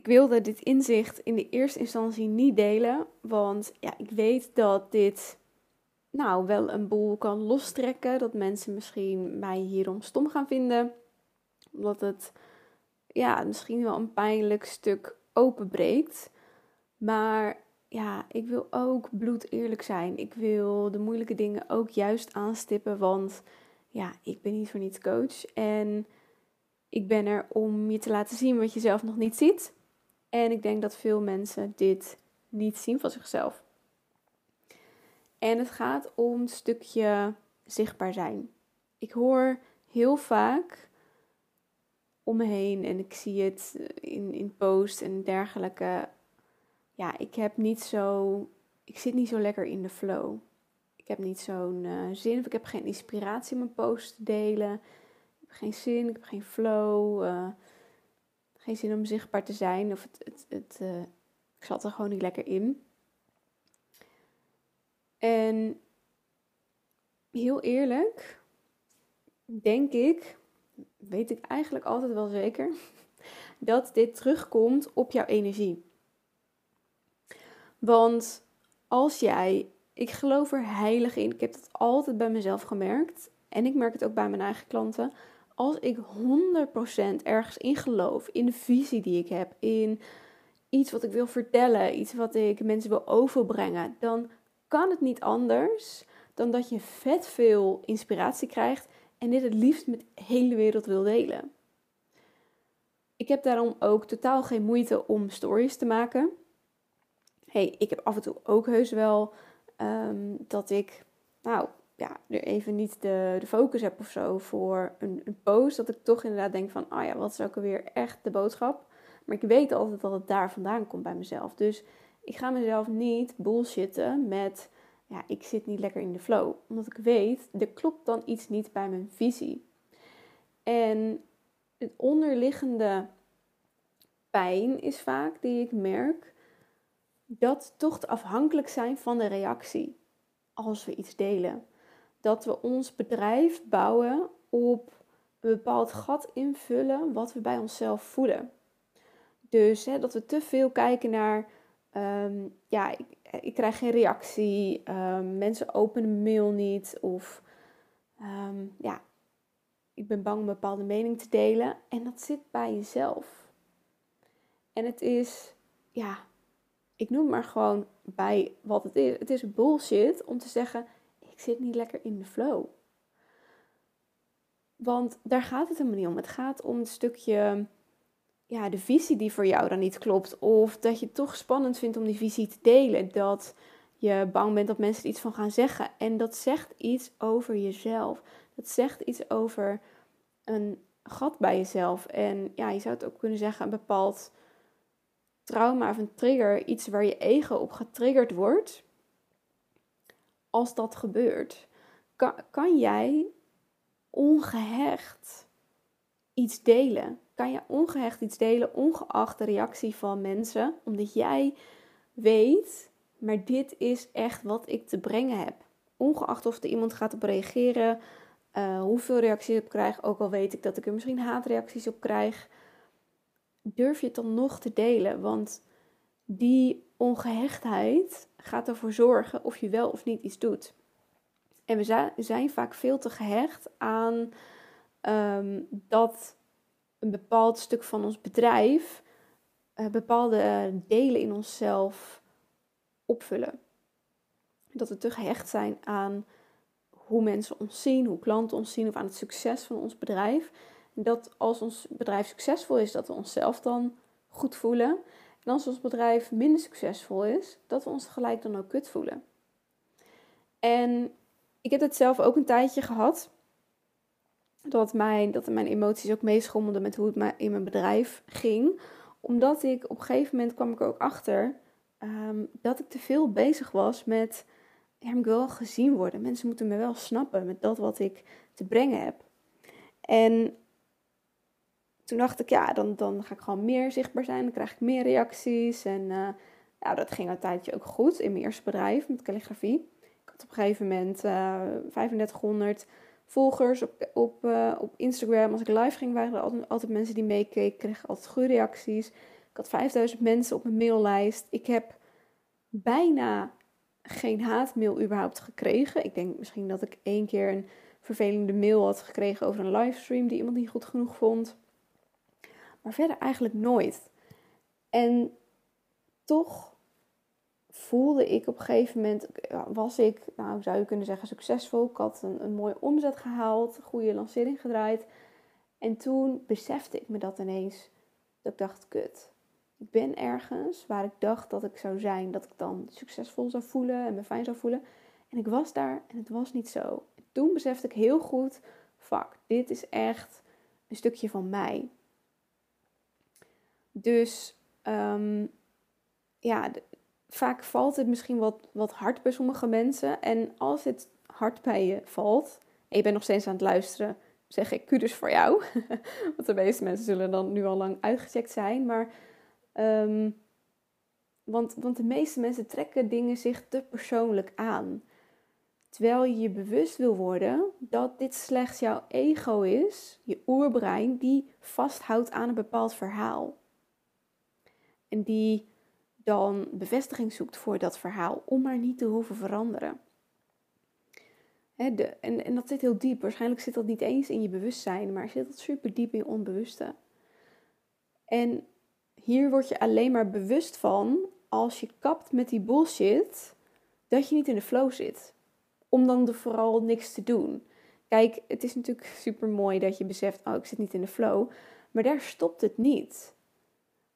ik wilde dit inzicht in de eerste instantie niet delen, want ja, ik weet dat dit nou wel een boel kan lostrekken. Dat mensen misschien mij hierom stom gaan vinden, omdat het ja, misschien wel een pijnlijk stuk openbreekt. Maar ja, ik wil ook bloed eerlijk zijn. Ik wil de moeilijke dingen ook juist aanstippen, want ja, ik ben niet voor niets coach en ik ben er om je te laten zien wat je zelf nog niet ziet. En ik denk dat veel mensen dit niet zien van zichzelf. En het gaat om een stukje zichtbaar zijn. Ik hoor heel vaak om me heen en ik zie het in, in posts en dergelijke. Ja, ik heb niet zo. Ik zit niet zo lekker in de flow. Ik heb niet zo'n uh, zin of ik heb geen inspiratie om mijn post te delen. Ik heb geen zin, ik heb geen flow. Uh, geen zin om zichtbaar te zijn. Of het, het, het uh, ik zat er gewoon niet lekker in. En heel eerlijk, denk ik, weet ik eigenlijk altijd wel zeker, dat dit terugkomt op jouw energie. Want als jij, ik geloof er heilig in, ik heb dat altijd bij mezelf gemerkt en ik merk het ook bij mijn eigen klanten als ik 100% ergens in geloof, in de visie die ik heb, in iets wat ik wil vertellen, iets wat ik mensen wil overbrengen, dan kan het niet anders dan dat je vet veel inspiratie krijgt en dit het liefst met de hele wereld wil delen. Ik heb daarom ook totaal geen moeite om stories te maken. Hey, ik heb af en toe ook heus wel um, dat ik, nou, ja, er even niet de, de focus heb of zo voor een, een post. Dat ik toch inderdaad denk van, oh ja, wat is ook alweer echt de boodschap? Maar ik weet altijd dat het daar vandaan komt bij mezelf. Dus ik ga mezelf niet bullshitten met, ja, ik zit niet lekker in de flow. Omdat ik weet, er klopt dan iets niet bij mijn visie. En het onderliggende pijn is vaak die ik merk, dat toch afhankelijk zijn van de reactie als we iets delen dat we ons bedrijf bouwen op een bepaald gat invullen wat we bij onszelf voelen. Dus hè, dat we te veel kijken naar, ehm, ja, ik, ik, krijg geen reactie, um, mensen openen mail niet of ehm, ja, ik ben bang een bepaalde mening te delen. En dat zit bij jezelf. En het is, ja, ik noem maar gewoon bij wat het is. Het is bullshit om te zeggen, ik zit niet lekker in de flow. Want daar gaat het helemaal niet om. Het gaat om het stukje, ja, de visie die voor jou dan niet klopt. Of dat je het toch spannend vindt om die visie te delen. Dat je bang bent dat mensen er iets van gaan zeggen. En dat zegt iets over jezelf. Dat zegt iets over een gat bij jezelf. En ja, je zou het ook kunnen zeggen, een bepaald trauma of een trigger. Iets waar je ego op getriggerd wordt als dat gebeurt, kan, kan jij ongehecht iets delen? Kan je ongehecht iets delen, ongeacht de reactie van mensen, omdat jij weet, maar dit is echt wat ik te brengen heb. Ongeacht of er iemand gaat op reageren, uh, hoeveel reacties ik krijg, ook al weet ik dat ik er misschien haatreacties op krijg, durf je het dan nog te delen? Want die ongehechtheid gaat ervoor zorgen of je wel of niet iets doet. En we zijn vaak veel te gehecht aan um, dat een bepaald stuk van ons bedrijf uh, bepaalde delen in onszelf opvullen. Dat we te gehecht zijn aan hoe mensen ons zien, hoe klanten ons zien of aan het succes van ons bedrijf. Dat als ons bedrijf succesvol is, dat we onszelf dan goed voelen. En als ons bedrijf minder succesvol is, dat we ons gelijk dan ook kut voelen. En ik heb het zelf ook een tijdje gehad. Dat mijn, dat mijn emoties ook meeschommelden met hoe het in mijn bedrijf ging. Omdat ik op een gegeven moment kwam ik ook achter um, dat ik te veel bezig was met. Ja, ik wil gezien worden. Mensen moeten me wel snappen met dat wat ik te brengen heb. En toen dacht ik, ja, dan, dan ga ik gewoon meer zichtbaar zijn. Dan krijg ik meer reacties. En uh, ja, dat ging een tijdje ook goed in mijn eerste bedrijf met calligrafie. Ik had op een gegeven moment uh, eh, 3500 volgers op, op, uh, op Instagram. Als ik live ging, waren er altijd, mensen die meekeken. Kreeg altijd goede reacties. Ik had 5000 mensen op mijn maillijst. Ik heb bijna geen haatmail überhaupt gekregen. Ik denk misschien dat ik één keer een vervelende mail had gekregen over een livestream die iemand niet goed genoeg vond. Maar verder eigenlijk nooit. En toch voelde ik op een gegeven moment, was ik, nou zou je kunnen zeggen, succesvol. Ik had een, mooie omzet gehaald, goede lancering gedraaid. En toen besefte ik me dat ineens. Dat ik dacht, kut. Ik ben ergens waar ik dacht dat ik zou zijn. Dat ik dan succesvol zou voelen en me fijn zou voelen. En ik was daar en het was niet zo. En toen besefte ik heel goed, fuck, dit is echt een stukje van mij. Dus um, ja, vaak valt het misschien wat, wat hard bij sommige mensen. En als het hard bij je valt, en je bent nog steeds aan het luisteren, zeg ik kudos voor jou. Want de meeste mensen zullen dan nu al lang uitgecheckt zijn. Maar, um, want, want de meeste mensen trekken dingen zich te persoonlijk aan. Terwijl je je bewust wil worden dat dit slechts jouw ego is, je oerbrein, die vasthoudt aan een bepaald verhaal. En die dan bevestiging zoekt voor dat verhaal om maar niet te hoeven veranderen. de, en, en dat zit heel diep. Waarschijnlijk zit dat niet eens in je bewustzijn, maar zit dat super diep in je onbewuste. En hier word je alleen maar bewust van als je kapt met die bullshit, dat je niet in de flow zit. Om dan er vooral niks te doen. Kijk, het is natuurlijk super mooi dat je beseft, oh, ik zit niet in de flow. Maar daar stopt het niet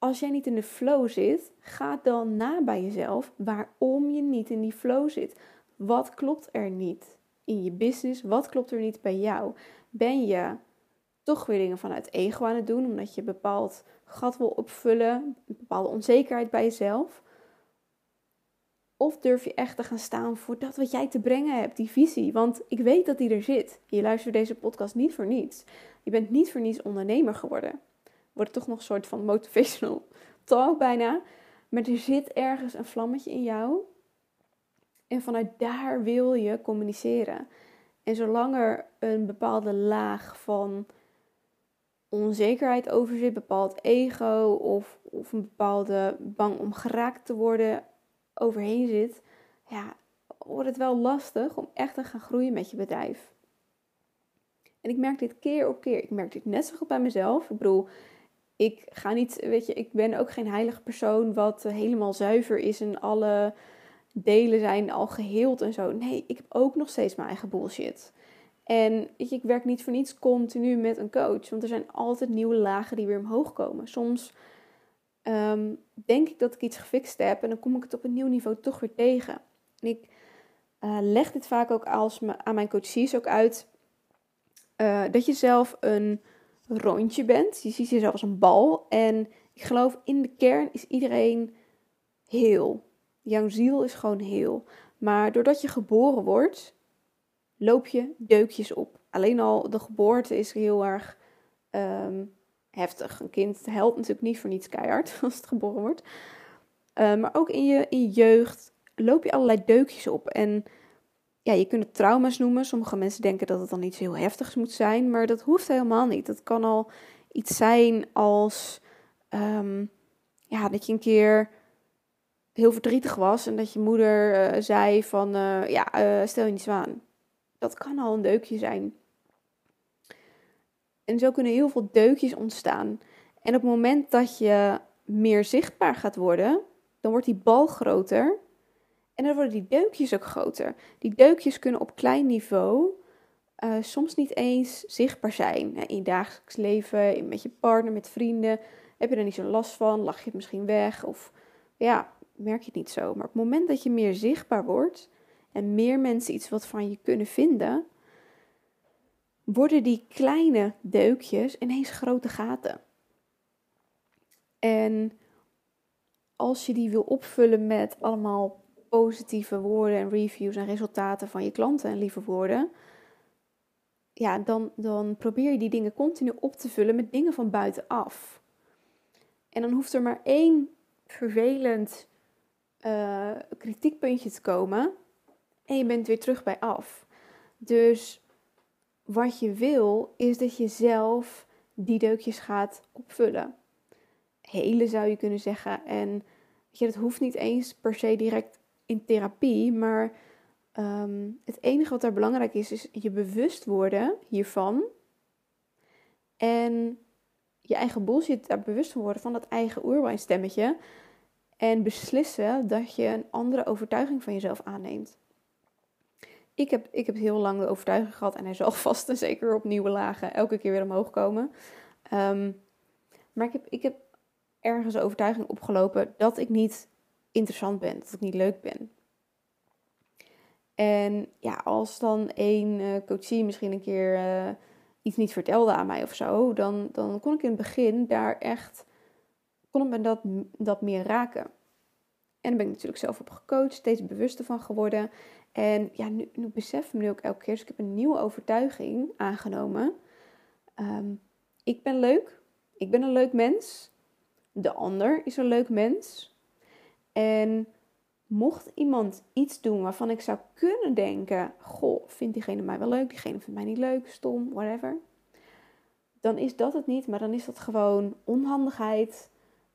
als jij niet in de flow zit, ga dan na bij jezelf waarom je niet in die flow zit. Wat klopt er niet in je business? Wat klopt er niet bij jou? Ben je toch weer dingen vanuit ego aan het doen, omdat je een bepaald gat wil opvullen, een bepaalde onzekerheid bij jezelf? Of durf je echt te gaan staan voor dat wat jij te brengen hebt, die visie? Want ik weet dat die er zit. Je luistert deze podcast niet voor niets. Je bent niet voor niets ondernemer geworden wordt toch nog een soort van motivational talk bijna. Maar er zit ergens een vlammetje in jou. En vanuit daar wil je communiceren. En zolang er een bepaalde laag van onzekerheid over zit, bepaald ego of, of een bepaalde bang om geraakt te worden overheen zit, ja, wordt het wel lastig om echt te gaan groeien met je bedrijf. En ik merk dit keer op keer. Ik merk dit net zo goed bij mezelf. Ik bedoel, ik ga niet, weet je, ik ben ook geen heilige persoon wat helemaal zuiver is en alle delen zijn al geheeld en zo. Nee, ik heb ook nog steeds mijn eigen bullshit. En weet je, ik werk niet voor niets continu met een coach, want er zijn altijd nieuwe lagen die weer omhoog komen. Soms um, denk ik dat ik iets gefixt heb en dan kom ik het op een nieuw niveau toch weer tegen. En ik uh, leg dit vaak ook als aan mijn coaches ook uit uh, dat je zelf een rondje bent. Je ziet jezelf als een bal. En ik geloof in de kern is iedereen heel. Jouw ziel is gewoon heel. Maar doordat je geboren wordt, loop je deukjes op. Alleen al de geboorte is heel erg ehm, heftig. Een kind helpt natuurlijk niet voor niets keihard als het geboren wordt. Uh, maar ook in je, in je jeugd loop je allerlei deukjes op. En je kunt het trauma's noemen. Sommige mensen denken dat het dan iets heel heftigs moet zijn, maar dat hoeft helemaal niet. Het kan al iets zijn als ehm, ja, dat je een keer heel verdrietig was en dat je moeder uh, zei van uh, ja, uh, stel je niet zo aan. Dat kan al een deukje zijn. En zo kunnen heel veel deukjes ontstaan. En op het moment dat je meer zichtbaar gaat worden, dan wordt die bal groter en dan worden die deukjes ook groter. Die deukjes kunnen op klein niveau uh, soms niet eens zichtbaar zijn. In je dagelijks leven, met je partner, met vrienden. Heb je er niet zo last van? Lach je het misschien weg? Of ja, merk je het niet zo. Maar op het moment dat je meer zichtbaar wordt en meer mensen iets wat van je kunnen vinden, worden die kleine deukjes ineens grote gaten. En als je die wil opvullen met allemaal positieve woorden en reviews en resultaten van je klanten en lieve woorden, ja, dan, dan probeer je die dingen continu op te vullen met dingen van buitenaf. En dan hoeft er maar één vervelend uh, kritiekpuntje te komen en je bent weer terug bij af. Dus wat je wil is dat je zelf die deukjes gaat opvullen. helen, zou je kunnen zeggen. En je, dat hoeft niet eens per se direct in therapie, maar ehm, het enige wat daar belangrijk is, is je bewust worden hiervan. En je eigen bullshit daar bewust van worden van dat eigen oerwijnstemmetje. En beslissen dat je een andere overtuiging van jezelf aanneemt. Ik heb, ik heb heel lang de overtuiging gehad, en hij zal vast en zeker op nieuwe lagen elke keer weer omhoog komen. Ehm, maar ik heb, ik heb ergens overtuiging opgelopen dat ik niet interessant ben, dat ik niet leuk ben. En ja, als dan één uh, coachie misschien een keer uh, iets niet vertelde aan mij of zo, dan, dan kon ik in het begin daar echt, kon me dat, dat meer raken. En dan ben ik natuurlijk zelf op gecoacht, steeds bewuster van geworden. En ja, nu, nu besef ik me nu ook elke keer, dus ik heb een nieuwe overtuiging aangenomen. Um, ik ben leuk, ik ben een leuk mens, de ander is een leuk mens. En mocht iemand iets doen waarvan ik zou kunnen denken: Goh, vindt diegene mij wel leuk, diegene vindt mij niet leuk, stom, whatever. Dan is dat het niet, maar dan is dat gewoon onhandigheid,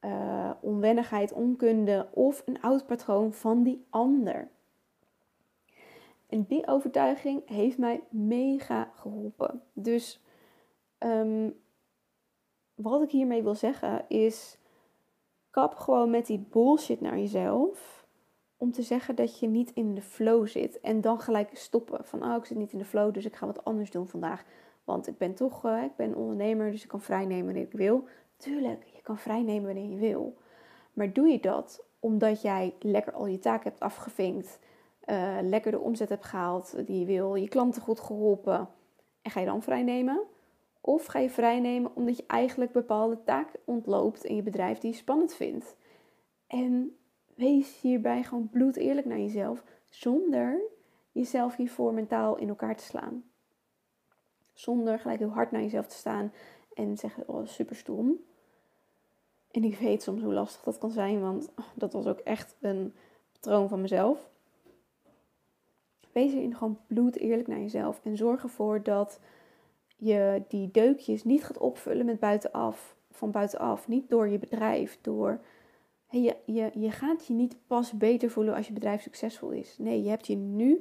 uh, onwennigheid, onkunde of een oud patroon van die ander. En die overtuiging heeft mij mega geholpen. Dus um, wat ik hiermee wil zeggen is: kap gewoon met die bullshit naar jezelf. Om te zeggen dat je niet in de flow zit. En dan gelijk stoppen. Van oh, ik zit niet in de flow, dus ik ga wat anders doen vandaag. Want ik ben toch, uh, ik ben ondernemer, dus ik kan vrijnemen wanneer ik wil. Tuurlijk, je kan vrijnemen wanneer je wil. Maar doe je dat omdat jij lekker al je taken hebt afgevinkt. Uh, lekker de omzet hebt gehaald die je wil. Je klanten goed geholpen. En ga je dan vrijnemen? Of ga je vrijnemen omdat je eigenlijk bepaalde taken ontloopt in je bedrijf die je spannend vindt. En wees hierbij gewoon bloed eerlijk naar jezelf, zonder jezelf hiervoor mentaal in elkaar te slaan. Zonder gelijk heel hard naar jezelf te staan en zeggen, oh super stom. En ik weet soms hoe lastig dat kan zijn, want dat was ook echt een patroon van mezelf. Wees hierin gewoon bloed eerlijk naar jezelf en zorg ervoor dat je die deukjes niet gaat opvullen met buitenaf, van buitenaf. Niet door je bedrijf, door... je, je, je gaat je niet pas beter voelen als je bedrijf succesvol is. Nee, je hebt je nu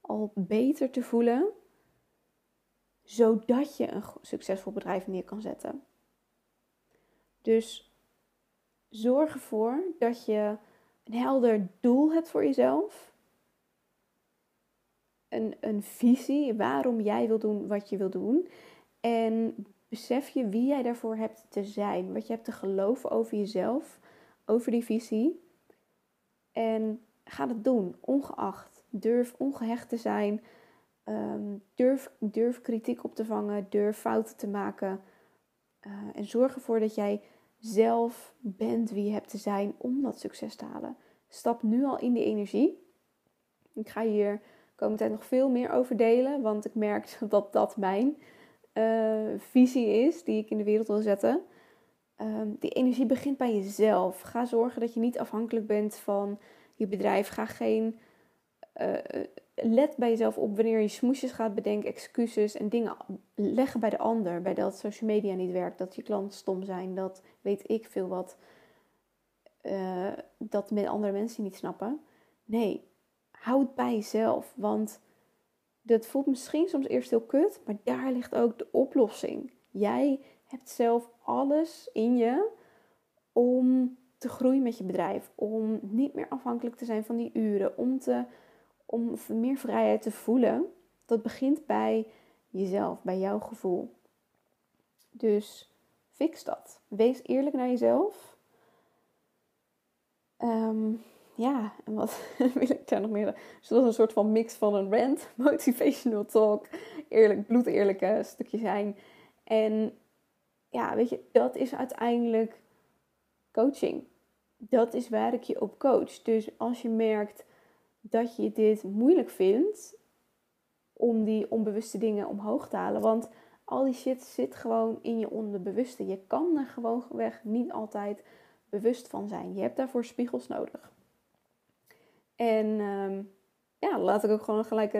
al beter te voelen, zodat je een succesvol bedrijf neer kan zetten. Dus zorg ervoor dat je een helder doel hebt voor jezelf een, een visie waarom jij wil doen wat je wil doen. En besef je wie jij daarvoor hebt te zijn. Wat je hebt te geloven over jezelf, over die visie. En ga het doen, ongeacht. Durf ongehecht te zijn. Ehm, durf, durf kritiek op te vangen. Durf fouten te maken. Uh, en zorg ervoor dat jij zelf bent wie je hebt te zijn om dat succes te halen. Stap nu al in die energie. Ik ga hier komende tijd nog veel meer over delen. Want ik merk dat dat mijn uh, visie is die ik in de wereld wil zetten. Um, die energie begint bij jezelf. Ga zorgen dat je niet afhankelijk bent van je bedrijf. Ga geen. Uh, let bij jezelf op wanneer je smoesjes gaat bedenken, excuses en dingen leggen bij de ander. Bij dat social media niet werkt, dat je klanten stom zijn, dat weet ik veel wat. Dat met andere mensen niet snappen. Nee, houd bij jezelf. Want dat voelt misschien soms eerst heel kut, maar daar ligt ook de oplossing. Jij hebt zelf alles in je om te groeien met je bedrijf. Om niet meer afhankelijk te zijn van die uren. Om, te, om meer vrijheid te voelen. Dat begint bij jezelf, bij jouw gevoel. Dus fix dat. Wees eerlijk naar jezelf. Um, ja, en wat wil ik daar nog meer? Dus dat is een soort van mix van een rant, motivational talk, eerlijk, bloedeerlijke stukje zijn. En ja, weet je, dat is uiteindelijk coaching. Dat is waar ik je op coach. Dus als je merkt dat je dit moeilijk vindt om die onbewuste dingen omhoog te halen, want al die shit zit gewoon in je onderbewuste. Je kan er gewoon weg niet altijd bewust van zijn. Je hebt daarvoor spiegels nodig. En um, ja, laat ik ook gewoon gelijk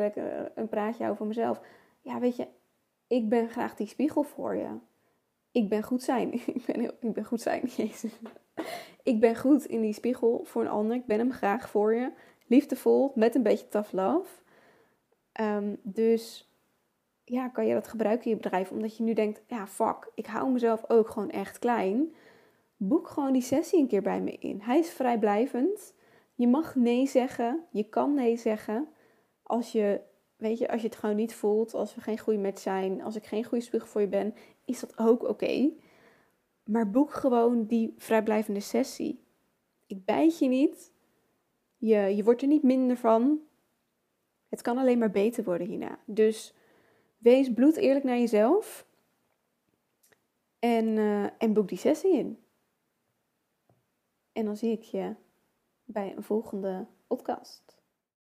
een praatje voor mezelf. Ja, weet je, ik ben graag die spiegel voor je. ik ben goed zijn. ik, ben heel, ik ben goed zijn, jezus. ik ben goed in die spiegel voor een ander. Ik ben hem graag voor je. Liefdevol, met een beetje tough love. Ehm, dus ja, kan je dat gebruiken in je bedrijf. Omdat je nu denkt, ja fuck, ik hou mezelf ook gewoon echt klein. Boek gewoon die sessie een keer bij me in. Hij is vrijblijvend. Je mag nee zeggen. Je kan nee zeggen. Als je, weet je, als je het gewoon niet voelt. Als we geen goede match zijn. Als ik geen goede spiegel voor je ben. Is dat ook oké. Maar boek gewoon die vrijblijvende sessie. Ik bijt je niet. Je, je wordt er niet minder van. Het kan alleen maar beter worden hierna. Dus wees bloed eerlijk naar jezelf. En, uh, en boek die sessie in. En dan zie ik je bij een volgende podcast.